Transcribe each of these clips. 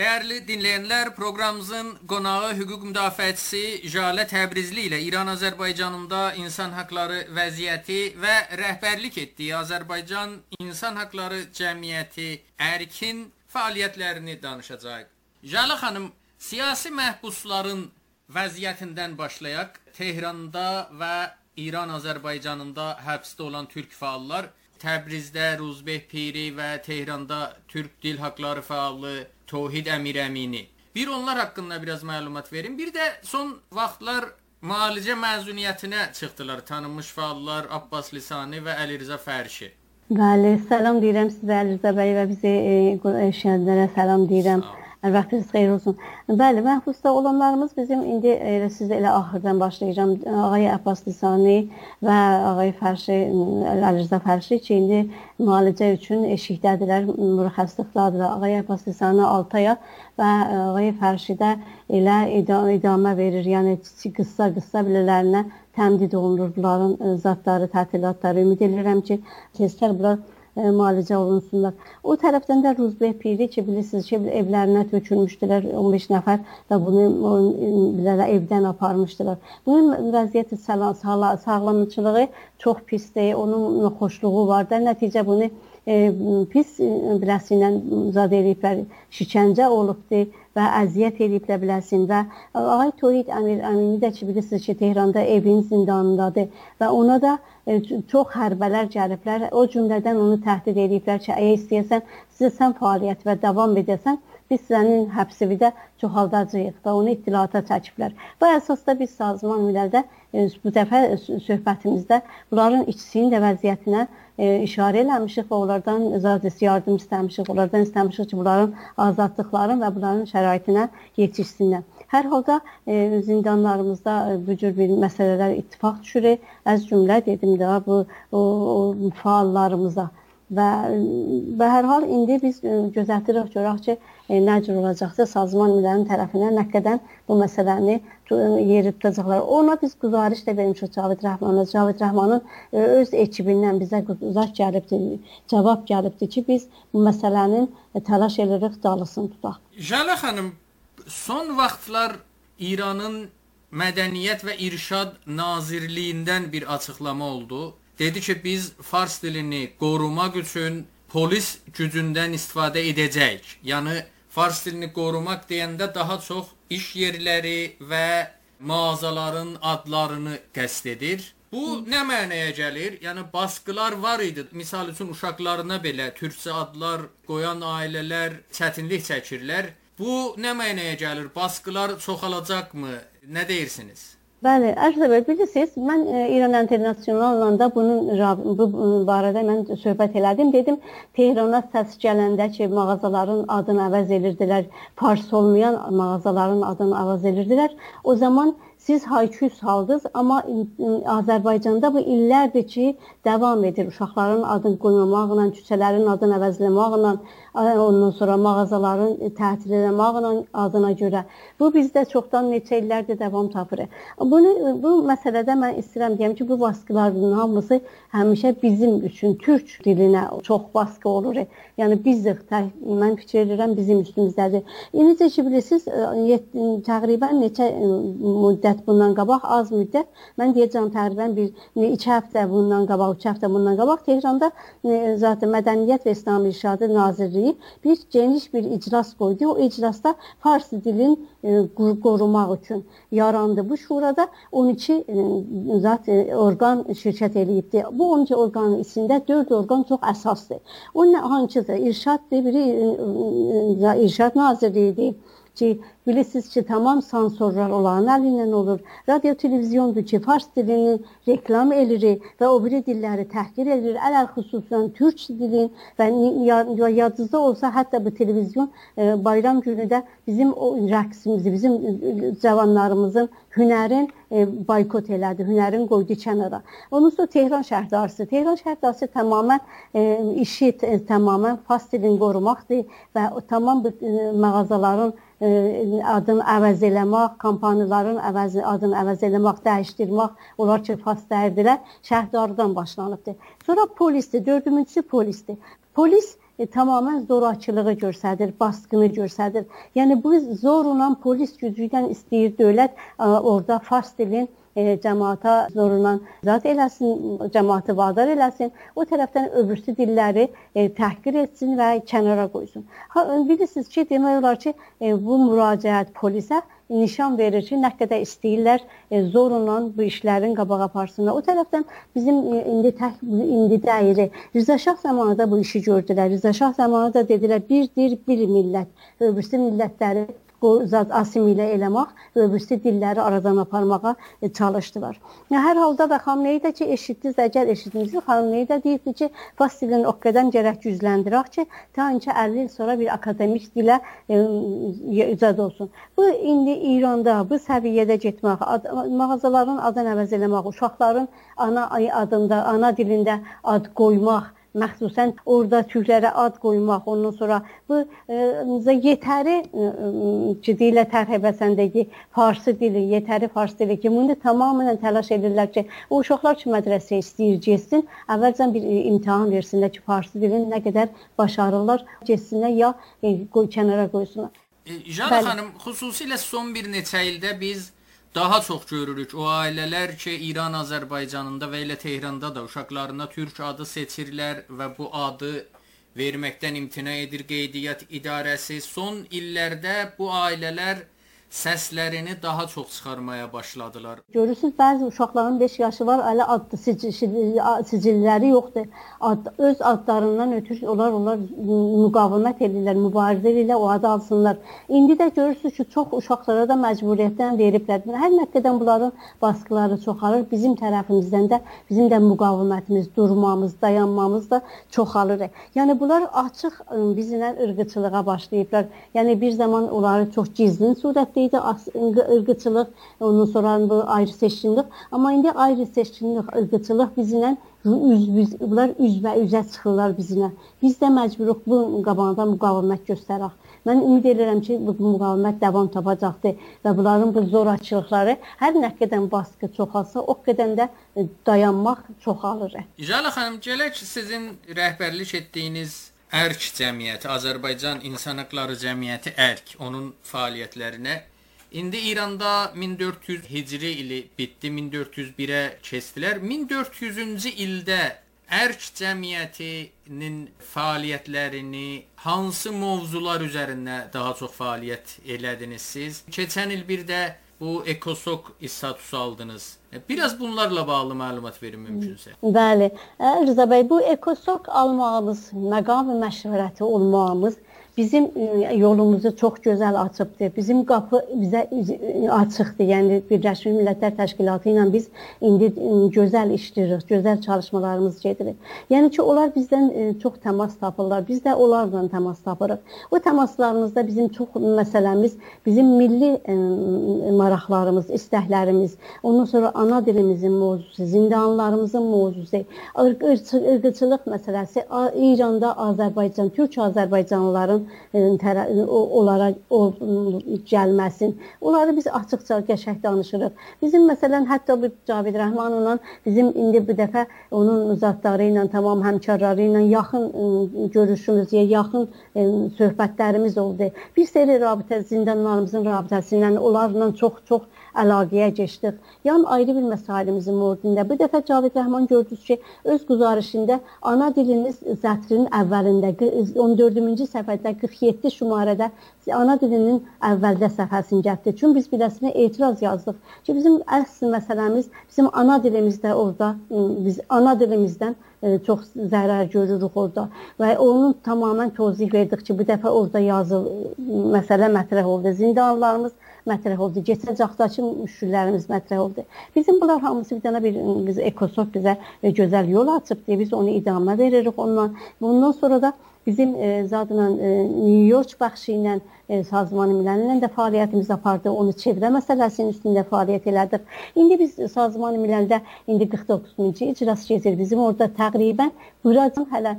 Dəyərli dinləyənlər, proqramımızın qonağı hüquq müdafiəçisi Jalə Təbrizli ilə İran-Azərbaycanında insan hüquqları vəziyyəti və rəhbərlik etdiyi Azərbaycan İnsan Hüquqları Cəmiyyəti Ərkin fəaliyyətlərini danışacağıq. Jalə xanım, siyasi məhbusların vəziyyətindən başlayaq. Tehranda və İran-Azərbaycanında həbsdə olan türk fəallar Təbrizdə Ruzbeh Piri və Tehranda Türk Dil Haqları fəalı Tohid Əmir Əmini. Bir onlar haqqında biraz məlumat verin. Bir də son vaxtlar müalicə məzuniyyətinə çıxdılar tanınmış fəallar Abbas Lisani və Əli Rza Fərşi. Bəli, salam deyirəm sizə Əli Rza bəy və bizi eşidənlərə salam deyirəm. Sağ vaxtınız xeyir olsun. Bəli, məhbusda olanlarımız bizim indi elə sizə elə axırdan başlayacağam. Ağay Abbas Lisani və ağay Fərşi, Əlirza Fərşi ki, indi müalicə üçün eşikdədirlər, mürəxəssislikdadırlar. Ağay Abbas Lisani 6 aya və ağay Fərşi də elə idamə verir. Yəni qısa-qısa bilələrinə təmdid olunur bunların zatları, tətilatları. Ümid edirəm ki, teztər bunlar e, müalicə olunsunlar. O tərəfdən də Ruzbeh Piri ki, bilirsiniz ki, evlərinə tökülmüşdülər 15 nəfər və bunu bilərə evdən aparmışdılar. Bunun vəziyyəti sağlamçılığı çox pisdir, onun xoşluğu var da, nəticə bunu e, pis biləsi ilə zad ediblər, şikəncə olubdur və əziyyət ediblər biləsin və Ağay Tohid Əmir Əmini də ki, bilirsiniz ki, Tehranda evin zindanındadır və ona da e, çox hərbələr gəliblər. O cümlədən onu təhdid ediblər ki, əgər istəyirsən, sizə sən fəaliyyət və davam edəsən, biz sənin həbsini də çoxaldacağıq və onu ittilata çəkiblər. Bu əsasda biz Sazman Millərdə e, bu dəfə söhbətimizdə bunların işçisinin də vəziyyətinə e, işarə eləmişik və onlardan zazisi yardım istəmişik. Onlardan istəmişik ki, bunların azadlıqların və bunların şəraitinə yetişsinlər. Hər halda e, zindanlarımızda e, bu cür bir məsələlər ittifaq düşür. Az cümlə dedim də bu o, o fəallarımıza və və hər hal indi biz e, gözlətirik görək ki, e, nə cür olacaqsa sazman illərinin tərəfindən nə qədər bu məsələni yeri tutacaqlar. Ona biz güzariş də vermişik Cavid Rəhmana. Cavid Rəhmanın e, öz ekibindən bizə güzariş gəlibdi, cavab gəlibdi ki, biz bu məsələnin təlaş edirik, dalısını tutaq. Jalə xanım, son vaxtlar İranın Mədəniyyət və İrşad Nazirliyindən bir açıqlama oldu. Dedi ki, biz fars dilini qorumaq üçün polis gücündən istifadə edəcəyik. Yəni fars dilini qorumaq deyəndə daha çox iş yerləri və mağazaların adlarını qəsd edir. Bu nə mənaya gəlir? Yəni baskılar var idi. Məsəl üçün uşaqlarına belə türkcə adlar qoyan ailələr çətinlik çəkirlər. Bu nə mənaya gəlir? Baskılar çoxalacaqmı? Nə deyirsiniz? Bəli, Ərzəbə bilirsiniz, mən e, İran Internasionalla da bunun bu barədə mən söhbət elədim. Dedim, Tehrana səs gələndə ki, mağazaların adını əvəz edirdilər, fars olmayan mağazaların adını əvəz edirdilər. O zaman siz hayküy saldınız, amma Azərbaycanda bu illərdir ki, davam edir. Uşaqların adını qoymaqla, küçələrin adını əvəzləməklə, ondan sonra mağazaların tətil etməklə adına görə. Bu bizdə çoxdan neçə illərdir davam tapır. Bunu bu məsələdə mən istəyirəm deyim ki, bu baskıların hamısı həmişə bizim üçün türk dilinə çox baskı olur. Yəni biz mən fikir edirəm bizim üstümüzdədir. Necə ki bilirsiniz, təqribən neçə müddət bundan qabaq, az müddət, mən deyəcəm təqribən bir 2 həftə bundan qabaq, 3 həftə bundan qabaq Tehranda e, zaten Mədəniyyət və İslam İrşadı Nazirliyi bir geniş bir iclas qoydu. O iclasda fars dilin e, qorumaq üçün yarandı. Bu şurada 12 e, zat e, orqan şirkət eləyibdi. Bu 12 orqanın içində 4 orqan çox əsasdır. O hansıdır? İrşaddır, biri İrşad Nazirliyidir ki, bilirsiniz ki, tamam sansorlar olan əlindən olur. Radio televizyondur ki, fars dilini reklam edirik və o biri dilləri təhqir edir. Ələl xüsusən türk dilin və yadınızda olsa, hətta bu televizyon e, bayram günü də bizim o rəqsimizi, bizim e, cavanlarımızın hünərin e, boykot elədi, hünərin qoydu kənara. Onun sonra Tehran şəhərdarısı. Tehran şəhərdarısı tamamilə e, işi e, tamamilə fars dilini qorumaqdır və o tamam bu e, mağazaların adını əvəz eləmək, kampaniyaların əvəz, adını əvəz eləmək, dəyişdirmək, onlar ki, fastərdilər, şəhərdardan başlanıbdır. Sonra polisdir, dördüncüsü polisdir. Polis e, tamamen zorakılığı göstərir, baskını göstərir. Yəni bu zorla polis gücü ilə istəyir dövlət ə, orada fars dilin e, cəmaata zorla zat eləsin, cəmaatı vadar eləsin. O tərəfdən öbürsü dilləri e, təhqir etsin və kənara qoysun. Ha bilirsiniz ki, demək olar ki, e, bu müraciət polisə nişan verir ki, nə qədər istəyirlər e, zorla bu işlərin qabağa aparsınlar. O tərəfdən bizim e, indi tək indi dəyiri Rıza Şah zamanında bu işi gördülər. Rıza Şah zamanında dedilər bir dil, bir millət. Öbürsü millətləri zat assimilə eləmək və öbürsi dilləri aradan aparmağa e, çalışdılar. Hər halda və Xamneyi ki, eşitdiniz, əgər eşitdinizsə, Xamneyi də deyirdi ki, fars dilini o qədər gərək gücləndirək ki, ta ki 50 il sonra bir akademik dilə e, icad olsun. Bu indi İranda bu səviyyədə getmək, ad, mağazaların adını əvəz eləmək, uşaqların ana adında, ana dilində ad qoymaq məxsusən orada türklərə ad qoymaq, ondan sonra bu e, yetəri ki, dilə tərhəbəsəndəki farsı dili, yetəri fars dili ki, bunu tamamilə təlaş edirlər ki, o uşaqlar ki, mədrəsə istəyir getsin, əvvəlcən bir e, imtahan versinlər ki, farsı dilini nə qədər başarırlar, getsinlər ya e, qoy kənara qoysunlar. E, Jana xanım, xüsusilə son bir neçə ildə biz daha çox görürük o ailələr ki, İran Azərbaycanında və elə Tehranda da uşaqlarına türk adı seçirlər və bu adı verməkdən imtina edir qeydiyyat idarəsi. Son illərdə bu ailələr səslərini daha çox çıxarmaya başladılar. Görürsüz, bəzi uşaqların 5 yaşı var, hələ adlı sicilləri yoxdur. Ad, öz adlarından ötürü onlar onlar müqavimət edirlər, mübarizə edirlər, o adı alsınlar. İndi də görürsüz ki, çox uşaqlara da məcburiyyətdən veriblər. Hər nəqdən bunların baskıları çoxalır. Bizim tərəfimizdən də bizim də müqavimətimiz, durmamız, dayanmamız da çoxalır. Yəni bunlar açıq bizlə ırğıçılığa başlayıblar. Yəni bir zaman onları çox gizlin surətdə idi ırqıçılıq, ondan sonra bu ayrı seçkinlik. Amma indi ayrı seçkinlik, ırqıçılıq bizlə üz, biz, bunlar üzbə üzə çıxırlar bizlə. Biz də məcburuq bu qabağında müqavimət göstərək. Mən ümid edirəm ki, bu müqavimət davam tapacaqdır və bunların bu zorakılıqları hər nə qədər baskı çoxalsa, o qədər də dayanmaq çoxalır. İcala xanım, gələk sizin rəhbərlik etdiyiniz Ərk cəmiyyəti, Azərbaycan İnsan Hüquqları Cəmiyyəti Ərk, onun fəaliyyətlərinə İndi İranda 1400 Hicri ili bitdi, 1401-ə keçdilər. 1400-cü ildə Ərk cəmiyyətinin fəaliyyətlərini hansı mövzular üzərində daha çox fəaliyyət elədiniz siz? Keçən il bir də bu ekosok statusu aldınız. E, biraz bunlarla bağlı məlumat verin mümkünsə. Bəli. Rıza bəy, bu ekosok almağımız, məqam və məşvərəti olmağımız bizim yolumuzu çox gözəl açıbdır. Bizim qapı bizə açıqdır. Yəni Birləşmiş Millətlər Təşkilatı ilə biz indi gözəl işləyirik, gözəl çalışmalarımız gedir. Yəni ki, onlar bizdən çox təmas tapırlar. Biz də onlarla təmas tapırıq. O təmaslarımızda bizim çox məsələmiz bizim milli maraqlarımız, istəklərimiz, ondan sonra ana dilimizin mövzusu, zindanlarımızın mövzusu, ırqçılıq məsələsi, İranda Azərbaycan, Türk Azərbaycanlıların onlara o gəlməsin. Onları biz açıqca qəşəng danışırıq. Bizim məsələn hətta bu Cavid Rəhmanovla bizim indi bu dəfə onun zatları ilə, tamam həmkarları ilə yaxın görüşümüz, yaxın söhbətlərimiz oldu. Bir seri rabitə zindanlarımızın rabitəsi ilə onlarla çox-çox əlaqəyə keçdik. Yan ayrı bir məsailimizin mövzusunda bu dəfə Cavid Rəhman gördünüz ki, öz güzarışında ana diliniz sətrinin əvvəlində 14-cü səhifədə 47 şumarədə ana dilinin əvvəldə səhifəsini gətirdi. Çünki biz biləsinə etiraz yazdıq ki, bizim əsl məsələmiz bizim ana dilimizdə orada biz ana dilimizdən çox zərər görürük orada və onun tamamilə tozih verdik ki, bu dəfə orada yazıl məsələ mətrəh oldu. Zindanlarımız mətrəh oldu. Vaxtdakı müşkillərimiz mətrəh oldu. Bizim bunlar hamısı bir dənə bir biz ekosok bizə gözəl yol açıbdı. Biz onu idamə veririk ondan. Bundan sonra da bizim e, zadla e, New York baxışı ilə e, Sazman Milləli də fəaliyyətimiz apardı. Onu çevrə məsələsinin üstündə fəaliyyət elədik. İndi biz Sazman Milləlidə indi 49-cu icras gedir. Bizim orada təqribən buracan hələ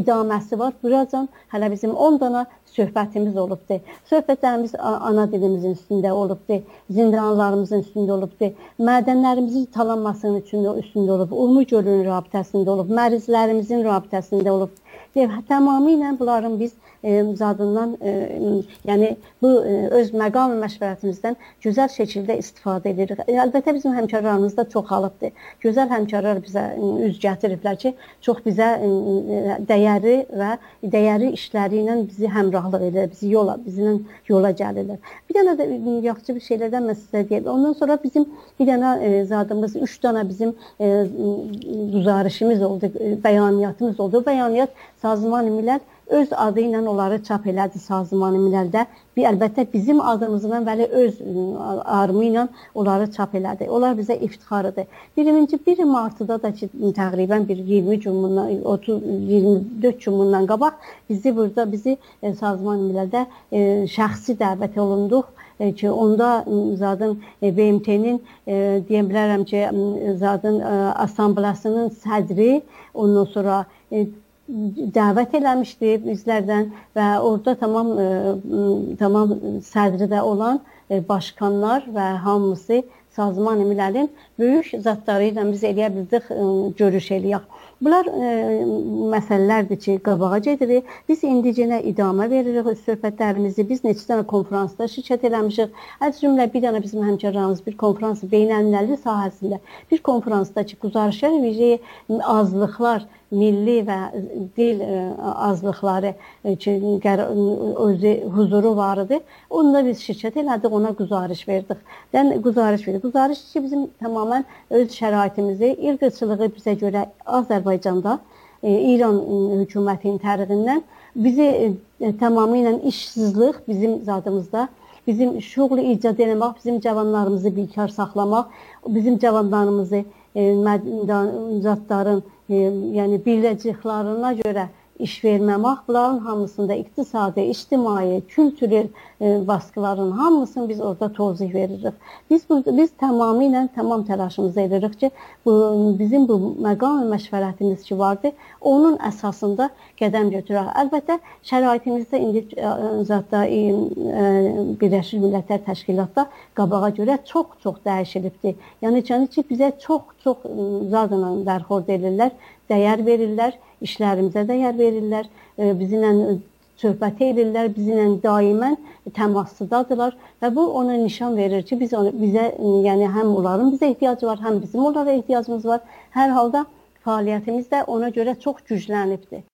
idaməsi var. Buracan hələ bizim 10 dana söhbətimiz olubdur. Söhbətlərimiz ana dilimizin üstündə olubdur. Zindanlarımızın üstündə olubdur. Mədənlərimizin talanmasının üstündə, üstündə olub. Urmu gölünün rabitəsində olub. Mərizlərimizin rabitəsində olub. Və tamamilə bunların biz e, zadından, e, yəni bu e, öz məqam və məşvərətimizdən gözəl şəkildə istifadə edirik. E, əlbəttə bizim həmkarlarımız da çoxalıbdır. Gözəl həmkarlar bizə e, üz gətiriblər ki, çox bizə e, e dəyərli və dəyərli işləri ilə bizi həmrəhlıq edir, bizi yola, bizimlə yola gəlirlər. Bir dənə də e, yaxşı bir şeylərdən mən sizə deyim. Ondan sonra bizim bir dənə e, zadımız, üç dənə bizim e, güzarışımız oldu, bəyanatımız oldu. Bəyanat Sazman Millər öz adı ilə onları çap elədi Sazman Millərdə. Bir əlbəttə bizim adımızla və öz armı ilə onları çap elədi. Onlar bizə iftixarıdır. 1-ci 1 martda da ki, təqribən bir 20 gün bundan 30 24 gün bundan qabaq bizi burada bizi e, Sazman Millərdə e, şəxsi dəvət olunduq e, ki, onda zadın BMT-nin deyə bilərəm ki, zadın assambleyasının sədri, ondan sonra dəvət eləmişdi bizlərdən və orada tamam ə, tamam sədri də olan ə, başkanlar və hamısı Sazman Millərin böyük zatları ilə biz eləyə bildik ə, görüş eləyək. Bunlar ə, məsələlərdir ki, qabağa gedirik. Biz indicinə idamə veririk öz söhbətlərimizi. Biz neçə dənə konfransda şirkət eləmişik. Az cümlə bir dənə bizim həmkarlarımız bir konfrans beynəlmiləli sahəsində bir konfransda ki, güzarışlar verəcək azlıqlar milli və dil e, azlıqları üçün özü huzuru var idi. Onda biz şirkət elədik, ona güzarış verdik. Dən güzarış verdik. Güzarış ki, bizim tamamilə öz şəraitimizi, irqçılığı bizə görə Azərbaycanda e, İran hökumətinin tərəfindən bizi e, tamamilə işsizlik bizim zadımızda bizim şuğlu icad etmək, bizim cavanlarımızı bikar saxlamaq, bizim cavanlarımızı e, zatların e, yəni birləciklərinə görə iş verməmək, bunların hamısında iqtisadi, ictimai, kültürel e, baskıların hamısını biz orada tozih veririk. Biz burada biz tamamilə tamam təlaşımızı edirik ki, bu bizim bu məqam və məşvərətimiz ki vardı, onun əsasında qədəm götürək. Əlbəttə şəraitimizdə indi e, zətdə e, Birləşmiş Millətlər Təşkilatda qabağa görə çox-çox dəyişilibdi. Yəni ki, bizə çox-çox zadla bərxurd edirlər, dəyər verirlər işlərimizə dəyər verirlər, e, bizimlə söhbət edirlər, bizimlə daimən təmasdadırlar və bu ona nişan verir ki, biz onu, bizə yəni həm onların bizə ehtiyacı var, həm bizim onlara ehtiyacımız var. Hər halda fəaliyyətimiz də ona görə çox güclənibdir.